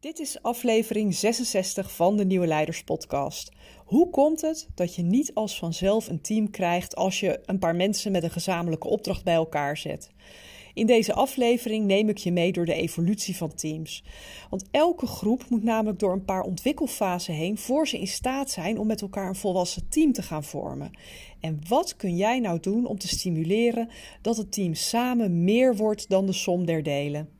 Dit is aflevering 66 van de Nieuwe Leiders Podcast. Hoe komt het dat je niet als vanzelf een team krijgt als je een paar mensen met een gezamenlijke opdracht bij elkaar zet? In deze aflevering neem ik je mee door de evolutie van teams. Want elke groep moet namelijk door een paar ontwikkelfasen heen voor ze in staat zijn om met elkaar een volwassen team te gaan vormen. En wat kun jij nou doen om te stimuleren dat het team samen meer wordt dan de som der delen?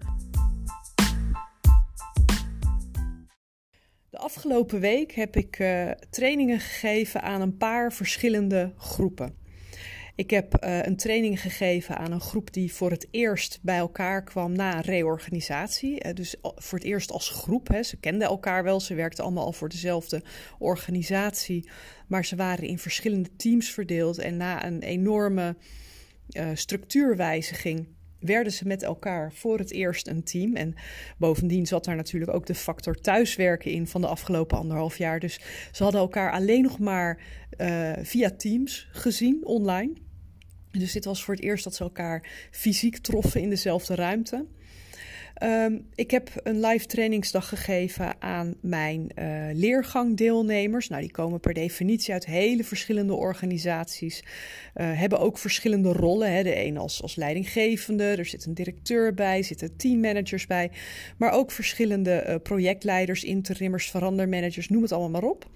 Afgelopen week heb ik uh, trainingen gegeven aan een paar verschillende groepen. Ik heb uh, een training gegeven aan een groep die voor het eerst bij elkaar kwam na een reorganisatie. Uh, dus voor het eerst als groep. Hè. Ze kenden elkaar wel, ze werkten allemaal al voor dezelfde organisatie. Maar ze waren in verschillende teams verdeeld. En na een enorme structuurwijziging werden ze met elkaar voor het eerst een team. En bovendien zat daar natuurlijk ook de factor thuiswerken in van de afgelopen anderhalf jaar. Dus ze hadden elkaar alleen nog maar uh, via Teams gezien online. Dus dit was voor het eerst dat ze elkaar fysiek troffen in dezelfde ruimte. Um, ik heb een live trainingsdag gegeven aan mijn uh, leergangdeelnemers. Nou, die komen per definitie uit hele verschillende organisaties. Uh, hebben ook verschillende rollen. Hè. De een als, als leidinggevende, er zit een directeur bij, zitten teammanagers bij. Maar ook verschillende uh, projectleiders, interimmers, verandermanagers, noem het allemaal maar op.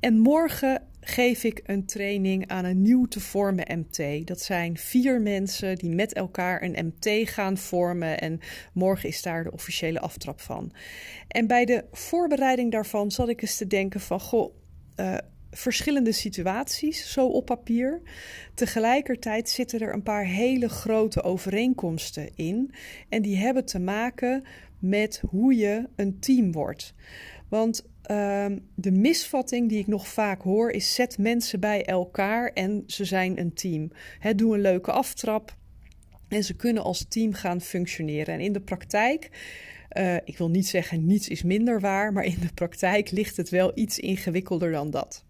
En morgen geef ik een training aan een nieuw te vormen MT. Dat zijn vier mensen die met elkaar een MT gaan vormen. En morgen is daar de officiële aftrap van. En bij de voorbereiding daarvan zat ik eens te denken van... Goh, uh, verschillende situaties, zo op papier. Tegelijkertijd zitten er een paar hele grote overeenkomsten in. En die hebben te maken met hoe je een team wordt. Want Ehm, de misvatting die ik nog vaak hoor is: zet mensen bij elkaar en ze zijn een team. Doe een leuke aftrap en ze kunnen als team gaan functioneren. En in de praktijk, uh, ik wil niet zeggen niets is minder waar, maar in de praktijk ligt het wel iets ingewikkelder dan dat.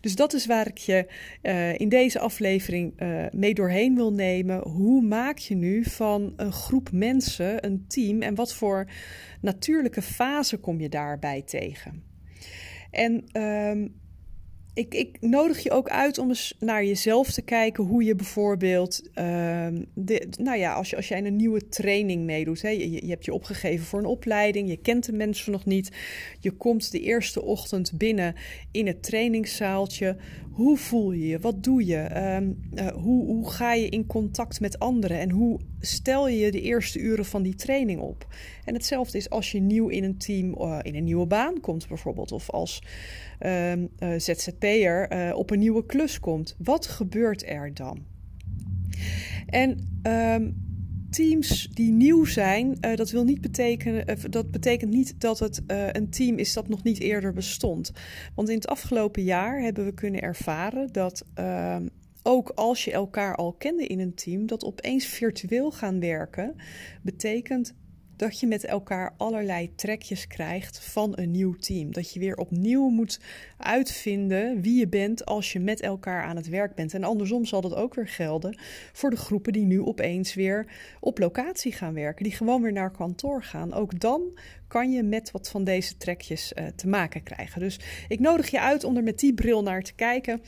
Dus dat is waar ik je uh, in deze aflevering uh, mee doorheen wil nemen. Hoe maak je nu van een groep mensen een team en wat voor natuurlijke fase kom je daarbij tegen? En um, ik, ik, nodig je ook uit om eens naar jezelf te kijken. Hoe je bijvoorbeeld, de, nou ja, als je, als jij een nieuwe training meedoet. Hè, je, je hebt je opgegeven voor een opleiding, je kent de mensen nog niet. Je komt de eerste ochtend binnen in het trainingszaaltje. Hoe voel je je? Wat doe je? Um, uh, hoe, hoe ga je in contact met anderen? En hoe stel je de eerste uren van die training op? En hetzelfde is als je nieuw in een team, uh, in een nieuwe baan komt bijvoorbeeld. Of als um, uh, Uh, op een nieuwe klus komt. Wat gebeurt er dan? En um, teams die nieuw zijn, uh, dat wil niet betekenen, uh, dat betekent niet dat het een team is dat nog niet eerder bestond. Want in het afgelopen jaar hebben we kunnen ervaren dat ehm, ook als je elkaar al kende in een team, dat opeens virtueel gaan werken betekent dat je met elkaar allerlei trekjes krijgt van een nieuw team. Dat je weer opnieuw moet uitvinden wie je bent als je met elkaar aan het werk bent. En andersom zal dat ook weer gelden voor de groepen die nu opeens weer op locatie gaan werken, die gewoon weer naar kantoor gaan. Ook dan kan je met wat van deze trekjes uh, te maken krijgen. Dus ik nodig je uit om er met die bril naar te kijken.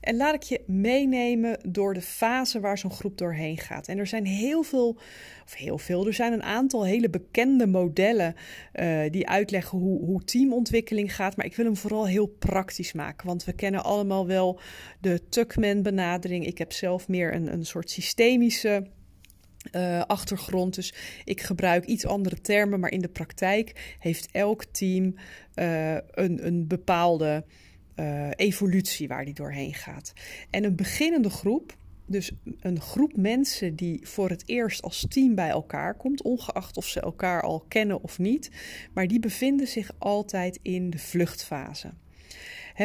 En laat ik je meenemen door de fase waar zo'n groep doorheen gaat. En er zijn heel veel, of heel veel, er zijn een aantal hele bekende modellen uh, die uitleggen hoe, hoe teamontwikkeling gaat. Maar ik wil hem vooral heel praktisch maken. Want we kennen allemaal wel de Tuckman-benadering. Ik heb zelf meer een, een soort systemische. Uh, achtergrond. Dus ik gebruik iets andere termen, maar in de praktijk heeft elk team uh, een, een bepaalde evolutie waar die doorheen gaat. En een beginnende groep dus een groep mensen die voor het eerst als team bij elkaar komt, ongeacht of ze elkaar al kennen of niet, maar die bevinden zich altijd in de vluchtfase.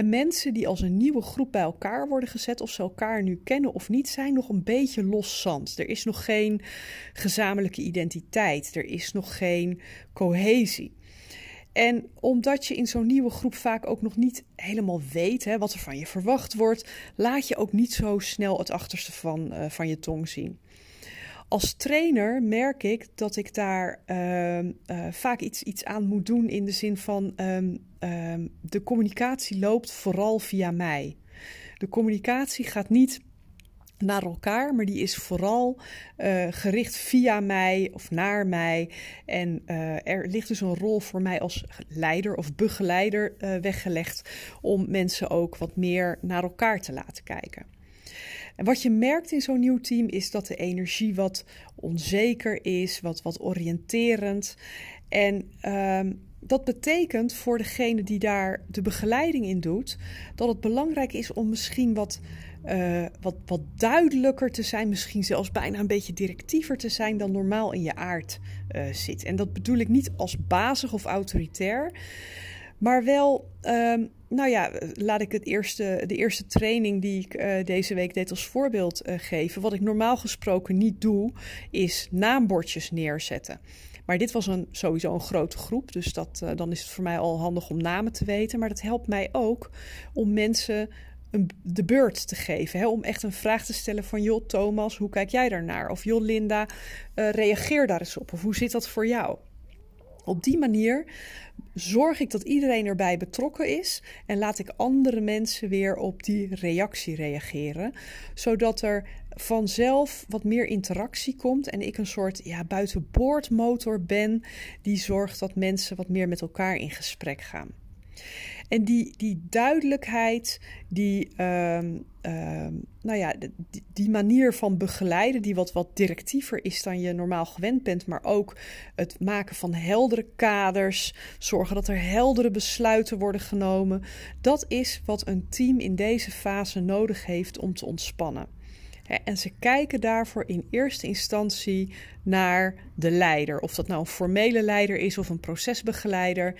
Mensen die als een nieuwe groep bij elkaar worden gezet, of ze elkaar nu kennen of niet, zijn nog een beetje los zand. Er is nog geen gezamenlijke identiteit, er is nog geen cohesie. En omdat je in zo'n nieuwe groep vaak ook nog niet helemaal weet hè, wat er van je verwacht wordt, laat je ook niet zo snel het achterste van, uh, van je tong zien. Als trainer merk ik dat ik daar uh, uh, vaak iets, iets aan moet doen in de zin van um, de communicatie loopt vooral via mij. De communicatie gaat niet naar elkaar, maar die is vooral uh, gericht via mij of naar mij. En uh, er ligt dus een rol voor mij als leider of begeleider uh, weggelegd om mensen ook wat meer naar elkaar te laten kijken. En wat je merkt in zo'n nieuw team is dat de energie wat onzeker is, wat, wat oriënterend. En uh, dat betekent voor degene die daar de begeleiding in doet, dat het belangrijk is om misschien wat uh, wat, wat duidelijker te zijn, misschien zelfs bijna een beetje directiever te zijn dan normaal in je aard uh, zit. En dat bedoel ik niet als bazig of autoritair, maar wel, uh, nou ja, laat ik het eerste, de eerste training die ik uh, deze week deed als voorbeeld geven. Wat ik normaal gesproken niet doe, is naambordjes neerzetten. Maar dit was een, sowieso een grote groep, dus dat, dan is het voor mij al handig om namen te weten. Maar dat helpt mij ook om mensen de beurt te geven. Hè? Om echt een vraag te stellen van... joh, Thomas, hoe kijk jij daarnaar? Of joh, Linda, uh, reageer daar eens op. Of hoe zit dat voor jou? Op die manier zorg ik dat iedereen erbij betrokken is en laat ik andere mensen weer op die reactie reageren, zodat er vanzelf wat meer interactie komt en ik een soort ja, buitenboordmotor ben die zorgt dat mensen wat meer met elkaar in gesprek gaan. En die, die duidelijkheid, die, um, um, nou ja, die, manier van begeleiden, die wat, wat directiever is dan je normaal gewend bent, maar ook het maken van heldere kaders, zorgen dat er heldere besluiten worden genomen, dat is wat een team in deze fase nodig heeft om te ontspannen. En ze kijken daarvoor in eerste instantie naar de leider. Of dat nou een formele leider is of een procesbegeleider.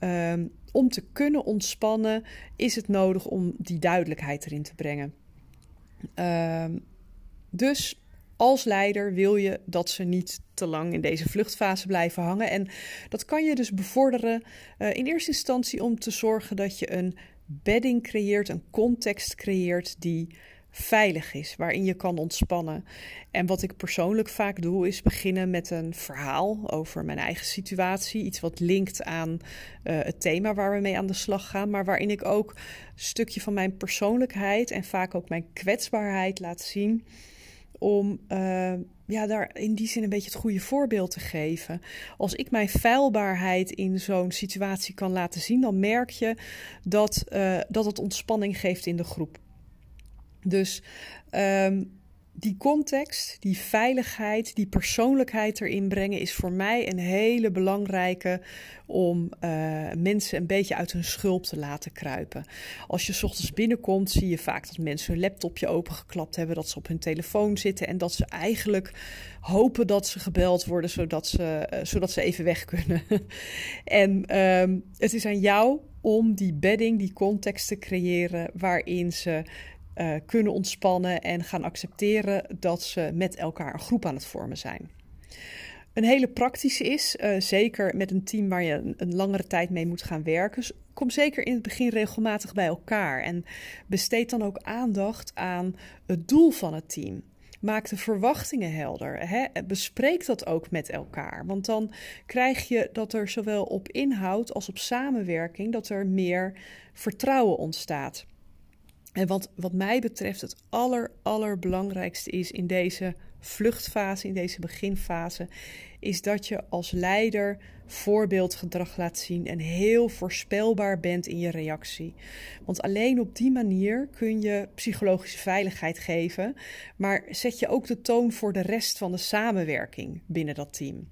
Um, om te kunnen ontspannen is het nodig om die duidelijkheid erin te brengen. Uh, dus als leider wil je dat ze niet te lang in deze vluchtfase blijven hangen. En dat kan je dus bevorderen uh, in eerste instantie om te zorgen dat je een bedding creëert, een context creëert die veilig is, waarin je kan ontspannen. En wat ik persoonlijk vaak doe, is beginnen met een verhaal over mijn eigen situatie. Iets wat linkt aan uh, het thema waar we mee aan de slag gaan, maar waarin ik ook een stukje van mijn persoonlijkheid en vaak ook mijn kwetsbaarheid laat zien. Om uh, ja, daar in die zin een beetje het goede voorbeeld te geven. Als ik mijn feilbaarheid in zo'n situatie kan laten zien, dan merk je dat, uh, dat het ontspanning geeft in de groep. Dus um, die context, die veiligheid, die persoonlijkheid erin brengen is voor mij een hele belangrijke om uh, mensen een beetje uit hun schulp te laten kruipen. Als je s ochtends binnenkomt, zie je vaak dat mensen hun laptopje opengeklapt hebben, dat ze op hun telefoon zitten en dat ze eigenlijk hopen dat ze gebeld worden zodat ze, uh, zodat ze even weg kunnen. en um, het is aan jou om die bedding, die context te creëren waarin ze uh, kunnen ontspannen en gaan accepteren dat ze met elkaar een groep aan het vormen zijn. Een hele praktische is, uh, zeker met een team waar je een, een, langere tijd mee moet gaan werken, kom zeker in het begin regelmatig bij elkaar en besteed dan ook aandacht aan het doel van het team. Maak de verwachtingen helder. Hè? Bespreek dat ook met elkaar. Want dan krijg je dat er zowel op inhoud als op samenwerking dat er meer vertrouwen ontstaat. En wat, wat mij betreft het aller, allerbelangrijkste is in deze vluchtfase, in deze beginfase, is dat je als leider voorbeeldgedrag laat zien en heel voorspelbaar bent in je reactie. Want alleen op die manier kun je psychologische veiligheid geven, maar zet je ook de toon voor de rest van de samenwerking binnen dat team.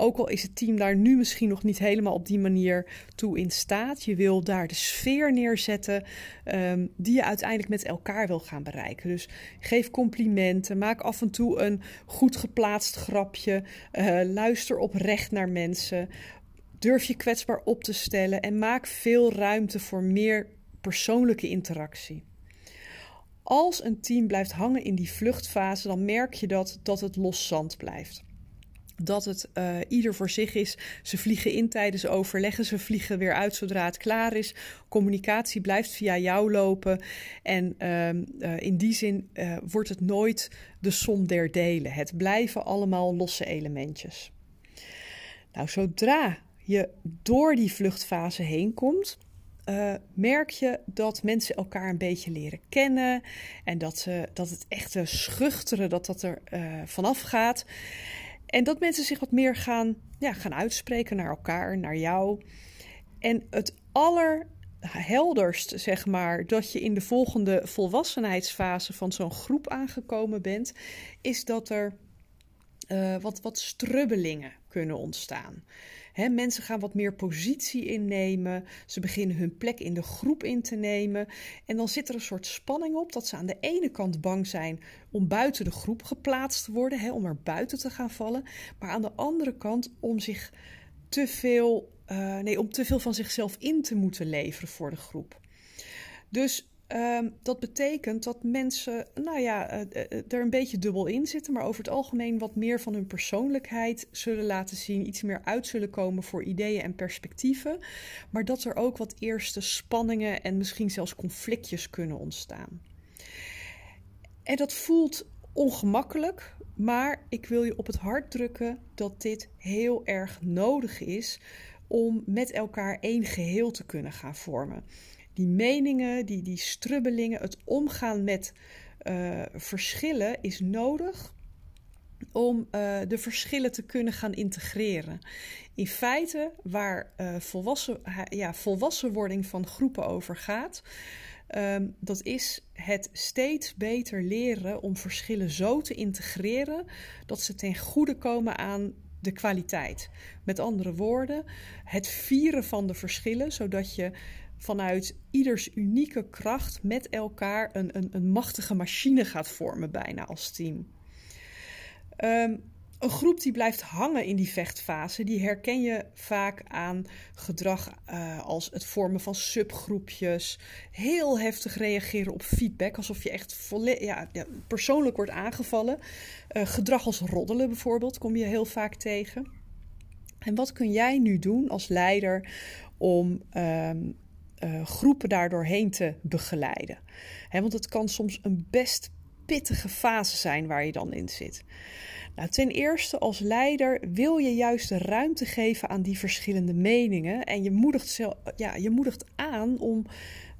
Ook al is het team daar nu misschien nog niet helemaal op die manier toe in staat. Je wil daar de sfeer neerzetten ehm, die je uiteindelijk met elkaar wil gaan bereiken. Dus geef complimenten, maak af en toe een goed geplaatst grapje, uh, luister oprecht naar mensen. Durf je kwetsbaar op te stellen en maak veel ruimte voor meer persoonlijke interactie. Als een team blijft hangen in die vluchtfase, dan merk je dat, dat het los zand blijft dat het uh, ieder voor zich is. Ze vliegen in tijdens overleggen, ze vliegen weer uit zodra het klaar is. Communicatie blijft via jou lopen. En uh, uh, in die zin uh, wordt het nooit de som der delen. Het blijven allemaal losse elementjes. Nou, zodra je door die vluchtfase heen komt, merk je dat mensen elkaar een beetje leren kennen. En dat, ze, dat het echte schuchteren, dat dat er vanaf gaat. En dat mensen zich wat meer gaan, ja, gaan uitspreken naar elkaar, naar jou. En het allerhelderst, zeg maar, dat je in de volgende volwassenheidsfase van zo'n groep aangekomen bent, is dat er uh, wat, wat strubbelingen kunnen ontstaan mensen gaan wat meer positie innemen. Ze beginnen hun plek in de groep in te nemen. En dan zit er een soort spanning op dat ze aan de ene kant bang zijn om buiten de groep geplaatst te worden, om er buiten te gaan vallen. Maar aan de andere kant om zich te veel, uh, nee, om te veel van zichzelf in te moeten leveren voor de groep. Dus Um, dat betekent dat mensen, nou ja, uh, er een beetje dubbel in zitten, maar over het algemeen wat meer van hun persoonlijkheid zullen laten zien, iets meer uit zullen komen voor ideeën en perspectieven, maar dat er ook wat eerste spanningen en misschien zelfs conflictjes kunnen ontstaan. En dat voelt ongemakkelijk, maar ik wil je op het hart drukken dat dit heel erg nodig is om met elkaar één geheel te kunnen gaan vormen die meningen, die, die strubbelingen, het omgaan met uh, verschillen is nodig om uh, de verschillen te kunnen gaan integreren. In feite, waar uh, volwassen, ja, volwassenwording van groepen over gaat, um, dat is het steeds beter leren om verschillen zo te integreren dat ze ten goede komen aan de kwaliteit. Met andere woorden, het vieren van de verschillen, zodat je vanuit ieders unieke kracht met elkaar een, een, een machtige machine gaat vormen, bijna als team. Um, een groep die blijft hangen in die vechtfase, die herken je vaak aan gedrag uh, als het vormen van subgroepjes, heel heftig reageren op feedback, alsof je echt ja, ja, persoonlijk wordt aangevallen. Uh, gedrag als roddelen bijvoorbeeld kom je heel vaak tegen. En wat kun jij nu doen als leider om um, uh, groepen daardoorheen te begeleiden. want het kan soms een best pittige fase zijn waar je dan in zit. Nou, ten eerste, als leider wil je juist de ruimte geven aan die verschillende meningen. En je moedigt, ja, je moedigt aan om,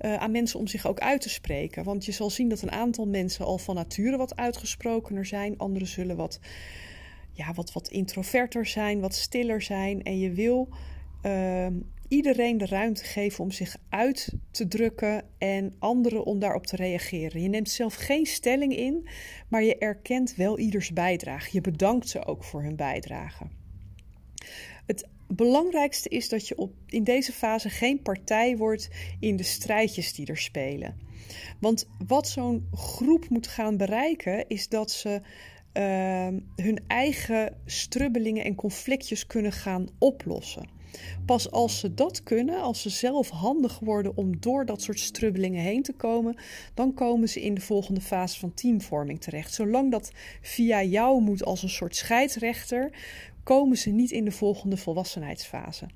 uh, aan mensen om zich ook uit te spreken. Want je zal zien dat een aantal mensen al van nature wat uitgesprokener zijn. Anderen zullen wat, ja, wat, wat introverter zijn, wat stiller zijn. En je wil uh, iedereen de ruimte geven om zich uit te drukken en anderen om daarop te reageren. Je neemt zelf geen stelling in, maar je erkent wel ieders bijdrage. Je bedankt ze ook voor hun bijdrage. Het belangrijkste is dat je op, in deze fase geen partij wordt in de strijdjes die er spelen. Want wat zo'n groep moet gaan bereiken, is dat ze uh, hun eigen strubbelingen en conflictjes kunnen gaan oplossen. Pas als ze dat kunnen, als ze zelf handig worden om door dat soort strubbelingen heen te komen, dan komen ze in de volgende fase van teamvorming terecht. Zolang dat via jou moet als een soort scheidsrechter, komen ze niet in de volgende volwassenheidsfase.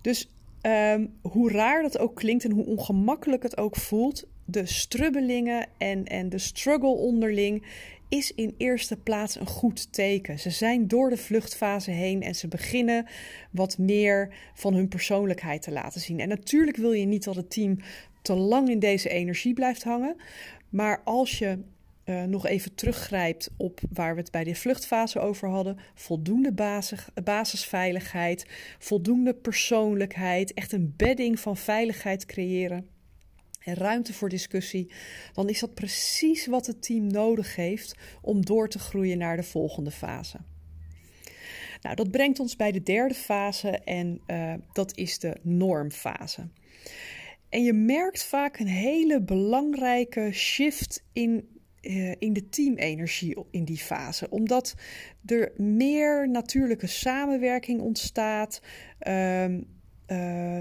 Dus um, hoe raar dat ook klinkt en hoe ongemakkelijk het ook voelt, de strubbelingen en, en de struggle onderling is in eerste plaats een goed teken. Ze zijn door de vluchtfase heen en ze beginnen wat meer van hun persoonlijkheid te laten zien. En natuurlijk wil je niet dat het team te lang in deze energie blijft hangen. Maar als je uh, nog even teruggrijpt op waar we het bij de vluchtfase over hadden. Voldoende basis, basisveiligheid, voldoende persoonlijkheid, echt een bedding van veiligheid creëren en ruimte voor discussie, dan is dat precies wat het team nodig heeft om door te groeien naar de volgende fase. Nou, dat brengt ons bij de derde fase en uh, dat is de normfase. En je merkt vaak een hele belangrijke shift in uh, in de teamenergie in die fase. Omdat er meer natuurlijke samenwerking ontstaat. Uh, uh,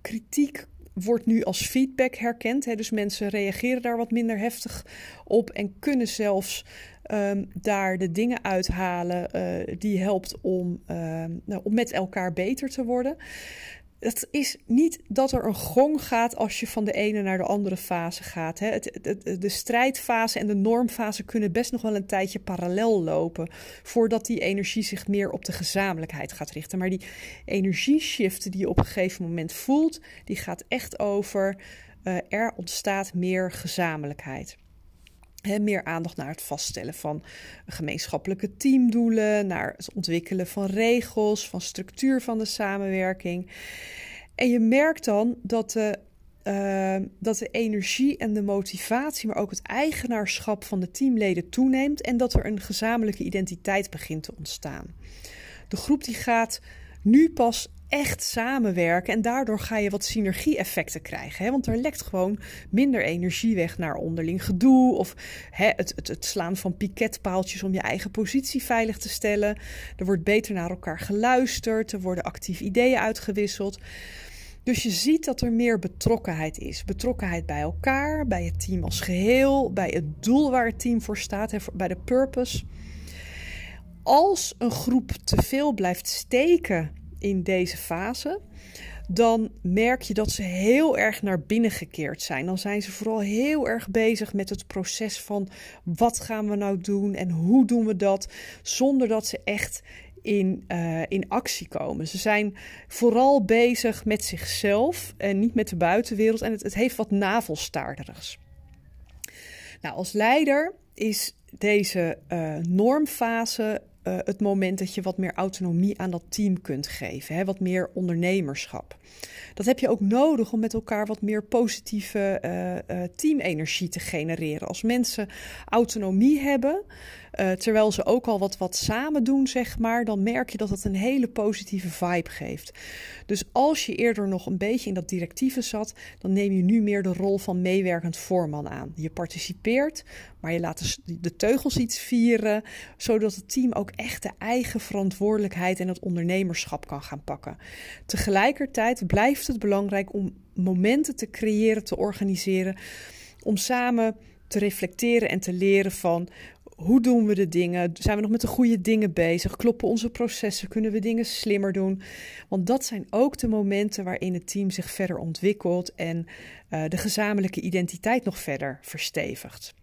kritiek wordt nu als feedback herkend. Hè? Dus mensen reageren daar wat minder heftig op en kunnen zelfs um, daar de dingen uithalen uh, die helpt om, uh, nou, om met elkaar beter te worden het is niet dat er een gong gaat als je van de ene naar de andere fase gaat. Hè. Het, de strijdfase en de normfase kunnen best nog wel een tijdje parallel lopen. Voordat die energie zich meer op de gezamenlijkheid gaat richten. Maar die energieshift die je op een gegeven moment voelt, die gaat echt over uh, er ontstaat meer gezamenlijkheid meer aandacht naar het vaststellen van gemeenschappelijke teamdoelen, naar het ontwikkelen van regels, van structuur van de samenwerking. En je merkt dan dat de, uh, dat de energie en de motivatie, maar ook het eigenaarschap van de teamleden toeneemt en dat er een gezamenlijke identiteit begint te ontstaan. De groep die gaat nu pas echt samenwerken. En daardoor ga je wat synergie-effecten krijgen. Hè? Want er lekt gewoon minder energie weg naar onderling gedoe. Of hè, het, het, het, slaan van piketpaaltjes om je eigen positie veilig te stellen. Er wordt beter naar elkaar geluisterd. Er worden actief ideeën uitgewisseld. Dus je ziet dat er meer betrokkenheid is. Betrokkenheid bij elkaar, bij het team als geheel, bij het doel waar het team voor staat, bij de purpose. Als een groep te veel blijft steken in deze fase, dan merk je dat ze heel erg naar binnen gekeerd zijn. Dan zijn ze vooral heel erg bezig met het proces van wat gaan we nou doen en hoe doen we dat, zonder dat ze echt in, uh, in actie komen. Ze zijn vooral bezig met zichzelf en niet met de buitenwereld. En het, het heeft wat navelstaarderigs. Nou, als leider is deze uh, normfase uh, het moment dat je wat meer autonomie aan dat team kunt geven. Hè? Wat meer ondernemerschap. Dat heb je ook nodig om met elkaar wat meer positieve uh, uh, teamenergie te genereren. Als mensen autonomie hebben, terwijl ze ook al wat, wat samen doen, zeg maar, dan merk je dat het een hele positieve vibe geeft. Dus als je eerder nog een beetje in dat directieve zat, dan neem je nu meer de rol van meewerkend voorman aan. Je participeert, maar je laat de, de teugels iets vieren, zodat het team ook echt de eigen verantwoordelijkheid en het ondernemerschap kan gaan pakken. Tegelijkertijd blijft het belangrijk om momenten te creëren, te organiseren, om samen te reflecteren en te leren van hoe doen we de dingen? Zijn we nog met de goede dingen bezig? Kloppen onze processen? Kunnen we dingen slimmer doen? Want dat zijn ook de momenten waarin het team zich verder ontwikkelt en uh, de gezamenlijke identiteit nog verder verstevigt.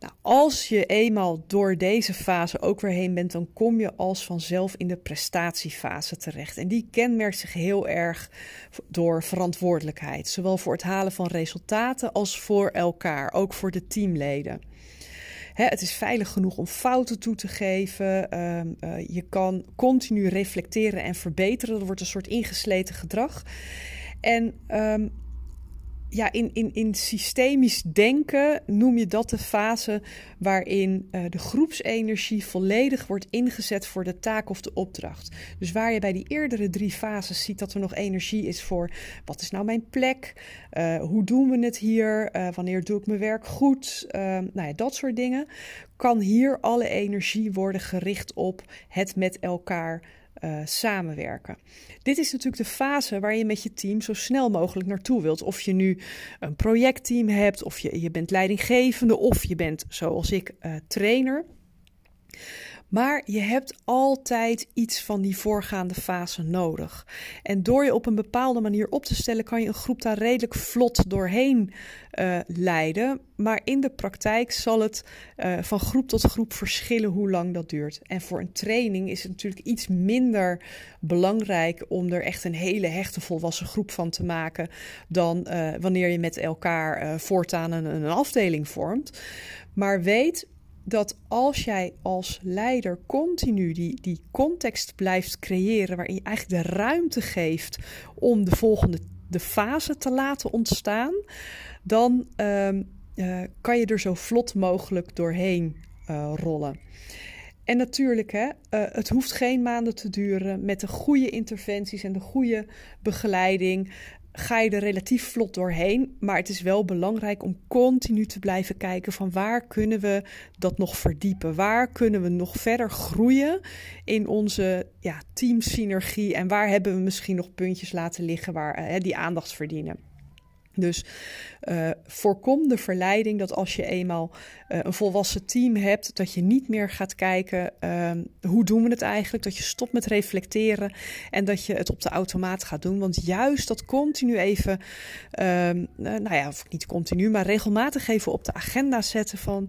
Nou, als je eenmaal door deze fase ook weer heen bent, dan kom je als vanzelf in de prestatiefase terecht. En die kenmerkt zich heel erg door verantwoordelijkheid, zowel voor het halen van resultaten als voor elkaar, ook voor de teamleden. Het is veilig genoeg om fouten toe te geven. Um, uh, je kan continu reflecteren en verbeteren. Dat wordt een soort ingesleten gedrag. En um, ja, in, in, in systemisch denken noem je dat de fase waarin uh, de groepsenergie volledig wordt ingezet voor de taak of de opdracht. Dus waar je bij die eerdere drie fases ziet dat er nog energie is voor wat is nou mijn plek, uh, hoe doen we het hier, uh, wanneer doe ik mijn werk goed, nou ja, dat soort dingen, kan hier alle energie worden gericht op het met elkaar uh, samenwerken. Dit is natuurlijk de fase waar je met je team zo snel mogelijk naartoe wilt. Of je nu een projectteam hebt, of je, je bent leidinggevende, of je bent, zoals ik, uh, trainer. Maar je hebt altijd iets van die voorgaande fase nodig. En door je op een bepaalde manier op te stellen, kan je een groep daar redelijk vlot doorheen uh, leiden. Maar in de praktijk zal het uh, van groep tot groep verschillen hoe lang dat duurt. En voor een training is het natuurlijk iets minder belangrijk om er echt een hele hechte volwassen groep van te maken. dan uh, wanneer je met elkaar voortaan een, een afdeling vormt. Maar weet dat als jij als leider continu die, die context blijft creëren, waarin je eigenlijk de ruimte geeft om de volgende de fase te laten ontstaan, dan uh, uh, kan je er zo vlot mogelijk doorheen uh, rollen. En natuurlijk, hè, uh, het hoeft geen maanden te duren. Met de goede interventies en de goede begeleiding ga je er relatief vlot doorheen. Maar het is wel belangrijk om continu te blijven kijken van waar kunnen we dat nog verdiepen? Waar kunnen we nog verder groeien in onze ja, teamsynergie? En waar hebben we misschien nog puntjes laten liggen waar, uh, die aandacht verdienen? Dus uh, voorkom de verleiding dat als je eenmaal uh, een volwassen team hebt, dat je niet meer gaat kijken uh, hoe doen we het eigenlijk. Dat je stopt met reflecteren en dat je het op de automaat gaat doen. Want juist dat continu even, ehm, eh, nou ja, of niet continu, maar regelmatig even op de agenda zetten van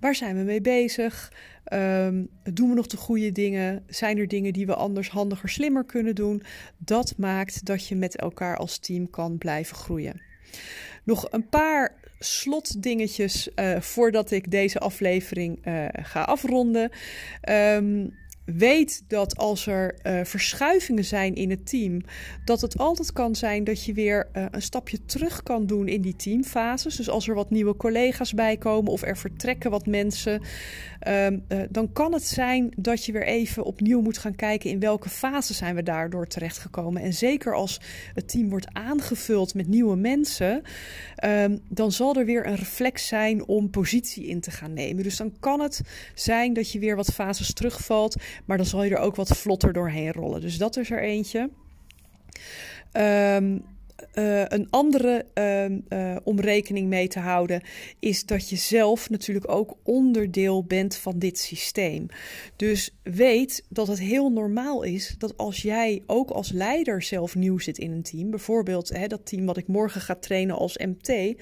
waar zijn we mee bezig? Um, doen we nog de goede dingen? Zijn er dingen die we anders handiger, slimmer kunnen doen? Dat maakt dat je met elkaar als team kan blijven groeien. Nog een paar slotdingetjes uh, voordat ik deze aflevering uh, ga afronden. Um, weet dat als er uh, verschuivingen zijn in het team, dat het altijd kan zijn dat je weer uh, een stapje terug kan doen in die teamfases. Dus als er wat nieuwe collega's bij komen of er vertrekken wat mensen, um, uh, dan kan het zijn dat je weer even opnieuw moet gaan kijken in welke fase zijn we daardoor terechtgekomen. En zeker als het team wordt aangevuld met nieuwe mensen, um, dan zal er weer een reflex zijn om positie in te gaan nemen. Dus dan kan het zijn dat je weer wat fases terugvalt. Maar dan zal je er ook wat vlotter doorheen rollen. Dus dat is er eentje. Um, uh, een andere uh, uh, om rekening mee te houden is dat je zelf natuurlijk ook onderdeel bent van dit systeem. Dus weet dat het heel normaal is dat als jij ook als leider zelf nieuw zit in een team, bijvoorbeeld hè, dat team wat ik morgen ga trainen als MT,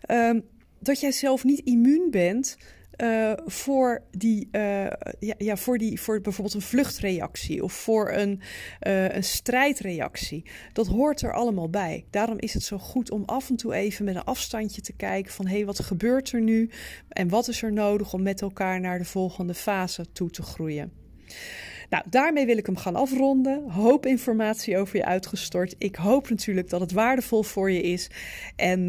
ehm, dat jij zelf niet immuun bent uh, voor, die, uh, ja, ja, voor, die, voor bijvoorbeeld een vluchtreactie of voor een, uh, een strijdreactie. Dat hoort er allemaal bij. Daarom is het zo goed om af en toe even met een afstandje te kijken van hé, hey, wat gebeurt er nu en wat is er nodig om met elkaar naar de volgende fase toe te groeien. Nou, daarmee wil ik hem gaan afronden. Hoop informatie over je uitgestort. Ik hoop natuurlijk dat het waardevol voor je is. En